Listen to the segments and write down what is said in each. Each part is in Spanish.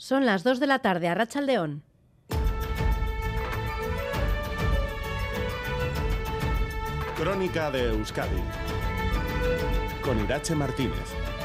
Son las 2 de la tarde a Rachaldeón. Crónica de Euskadi con Irache Martínez.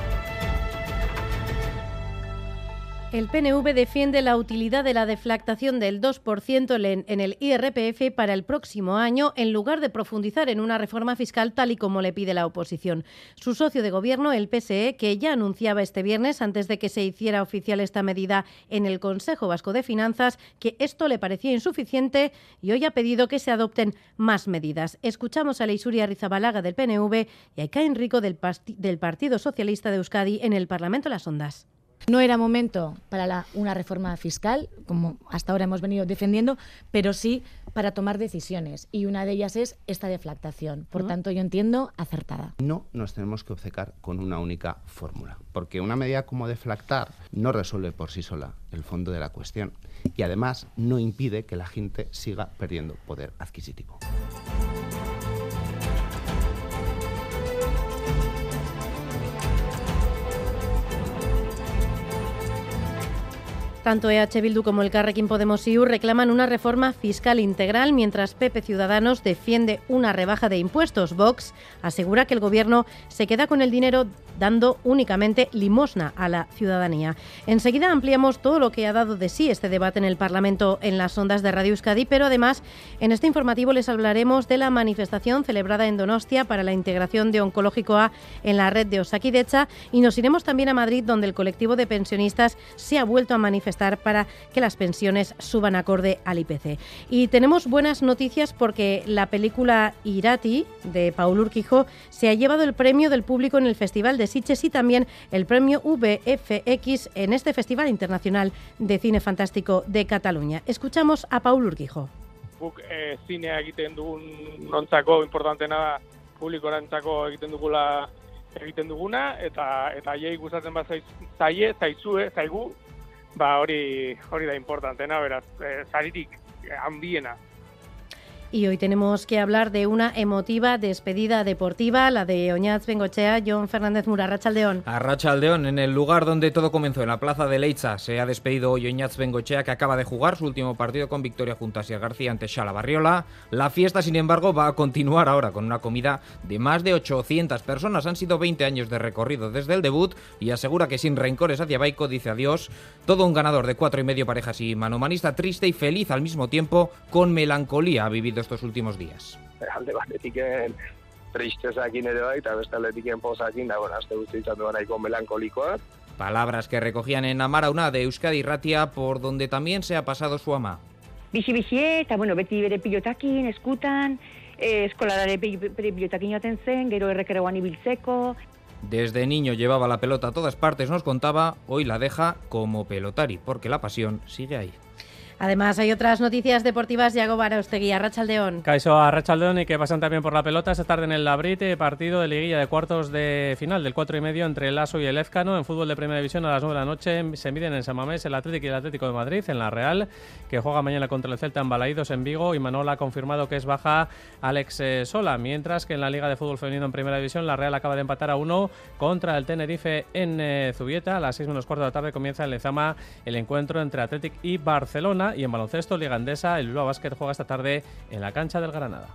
El PNV defiende la utilidad de la deflactación del 2% en el IRPF para el próximo año en lugar de profundizar en una reforma fiscal tal y como le pide la oposición. Su socio de gobierno, el PSE, que ya anunciaba este viernes, antes de que se hiciera oficial esta medida en el Consejo Vasco de Finanzas, que esto le parecía insuficiente y hoy ha pedido que se adopten más medidas. Escuchamos a Leisuria Rizabalaga del PNV y a Caín Rico del, del Partido Socialista de Euskadi en el Parlamento Las Ondas. No era momento para una reforma fiscal, como hasta ahora hemos venido defendiendo, pero sí para tomar decisiones. Y una de ellas es esta deflactación. Por tanto, yo entiendo acertada. No nos tenemos que obcecar con una única fórmula, porque una medida como deflactar no resuelve por sí sola el fondo de la cuestión y además no impide que la gente siga perdiendo poder adquisitivo. Tanto EH Bildu como el Carrequín Podemos IU reclaman una reforma fiscal integral, mientras Pepe Ciudadanos defiende una rebaja de impuestos. Vox asegura que el Gobierno se queda con el dinero dando únicamente limosna a la ciudadanía. Enseguida ampliamos todo lo que ha dado de sí este debate en el Parlamento en las ondas de Radio Euskadi, pero además en este informativo les hablaremos de la manifestación celebrada en Donostia para la integración de Oncológico A en la red de Osakidecha y nos iremos también a Madrid donde el colectivo de pensionistas se ha vuelto a manifestar para que las pensiones suban acorde al IPC. Y tenemos buenas noticias porque la película Irati de Paul Urquijo se ha llevado el premio del público en el Festival de de y también el premio VFX en este Festival Internacional de Cine Fantástico de Cataluña. Escuchamos a Paul Urquijo. Guk eh, zinea egiten dugun nontzako importantena publikorantzako egiten dugula egiten duguna eta eta jai gustatzen bat zaie zaizue zaigu ba hori hori da importantena beraz eh, saririk handiena Y hoy tenemos que hablar de una emotiva despedida deportiva, la de Oñaz Bengochea, John Fernández Mura, Rachaldeón. A Rachaldeón, en el lugar donde todo comenzó, en la plaza de Leiza, se ha despedido hoy Oñaz Bengochea, que acaba de jugar su último partido con victoria junto a Sia García ante Shala Barriola. La fiesta, sin embargo, va a continuar ahora con una comida de más de 800 personas. Han sido 20 años de recorrido desde el debut y asegura que sin rencores hacia Baico dice adiós. Todo un ganador de cuatro y medio parejas y manomanista triste y feliz al mismo tiempo, con melancolía ha vivido estos últimos días. Alde batetik tristezakin ere bai, eta beste aldetiken pozakin, da, bueno, azte guzti izan duan nahiko melankolikoa. Palabras que recogían en Amarauna de Euskadi Ratia, por donde también se ha pasado su ama. Bixi bixi eta, bueno, beti bere pilotakin, eskutan, eh, eskolarare bere pilotakin joaten zen, gero errekeroan ibiltzeko. Desde niño llevaba la pelota a todas partes, nos contaba, hoy la deja como pelotari, porque la pasión sigue ahí. Además, hay otras noticias deportivas. Yago Baraustegui, Arrachaldeón. Caiso Arrachaldeón y que pasan también por la pelota. Esta tarde en el Labrite, partido de liguilla de cuartos de final del 4 y medio entre el ASO y el Ezcano. En fútbol de primera división a las 9 de la noche se miden en San Mamés el Atlético y el Atlético de Madrid. En la Real, que juega mañana contra el Celta en Balaídos en Vigo. Y Manola ha confirmado que es baja Alex eh, Sola. Mientras que en la Liga de Fútbol Femenino en primera división, la Real acaba de empatar a uno contra el Tenerife en eh, Zubieta. A las 6 menos cuarto de la tarde comienza en Lezama el encuentro entre Atlético y Barcelona. Y en baloncesto, Liga Gandesa, el Bilbao Basket juega esta tarde en la cancha del Granada.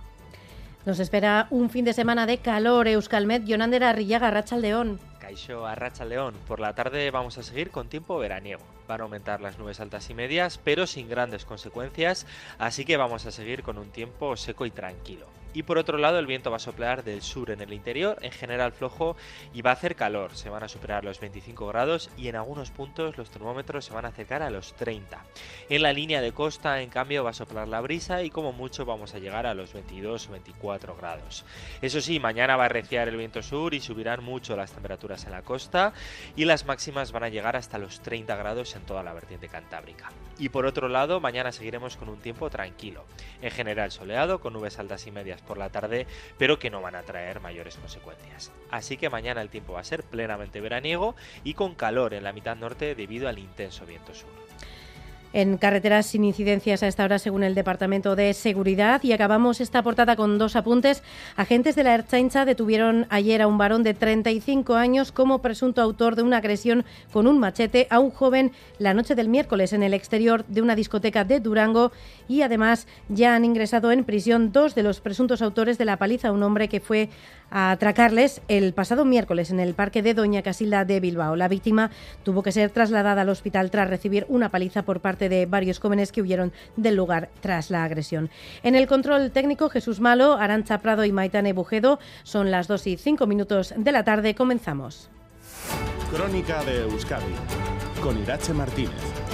Nos espera un fin de semana de calor, Euskalmet, Jonander Arrillaga, Rachaldeón. Caixo a León. Por la tarde vamos a seguir con tiempo veraniego. Van a aumentar las nubes altas y medias, pero sin grandes consecuencias, así que vamos a seguir con un tiempo seco y tranquilo. Y por otro lado, el viento va a soplar del sur en el interior, en general flojo, y va a hacer calor. Se van a superar los 25 grados y en algunos puntos los termómetros se van a acercar a los 30. En la línea de costa, en cambio, va a soplar la brisa y como mucho vamos a llegar a los 22 o 24 grados. Eso sí, mañana va a reciar el viento sur y subirán mucho las temperaturas en la costa y las máximas van a llegar hasta los 30 grados en toda la vertiente cantábrica. Y por otro lado, mañana seguiremos con un tiempo tranquilo. En general soleado, con nubes altas y medias por la tarde, pero que no van a traer mayores consecuencias. Así que mañana el tiempo va a ser plenamente veraniego y con calor en la mitad norte debido al intenso viento sur. En carreteras sin incidencias a esta hora, según el Departamento de Seguridad. Y acabamos esta portada con dos apuntes. Agentes de la Erchaincha detuvieron ayer a un varón de 35 años como presunto autor de una agresión con un machete a un joven la noche del miércoles en el exterior de una discoteca de Durango. Y además ya han ingresado en prisión dos de los presuntos autores de la paliza a un hombre que fue a atracarles el pasado miércoles en el parque de Doña Casilda de Bilbao. La víctima tuvo que ser trasladada al hospital tras recibir una paliza por parte de varios jóvenes que huyeron del lugar tras la agresión. En el control técnico, Jesús Malo, Arancha Prado y Maitane Bujedo. Son las 2 y 5 minutos de la tarde. Comenzamos. Crónica de Euskadi con Irache Martínez.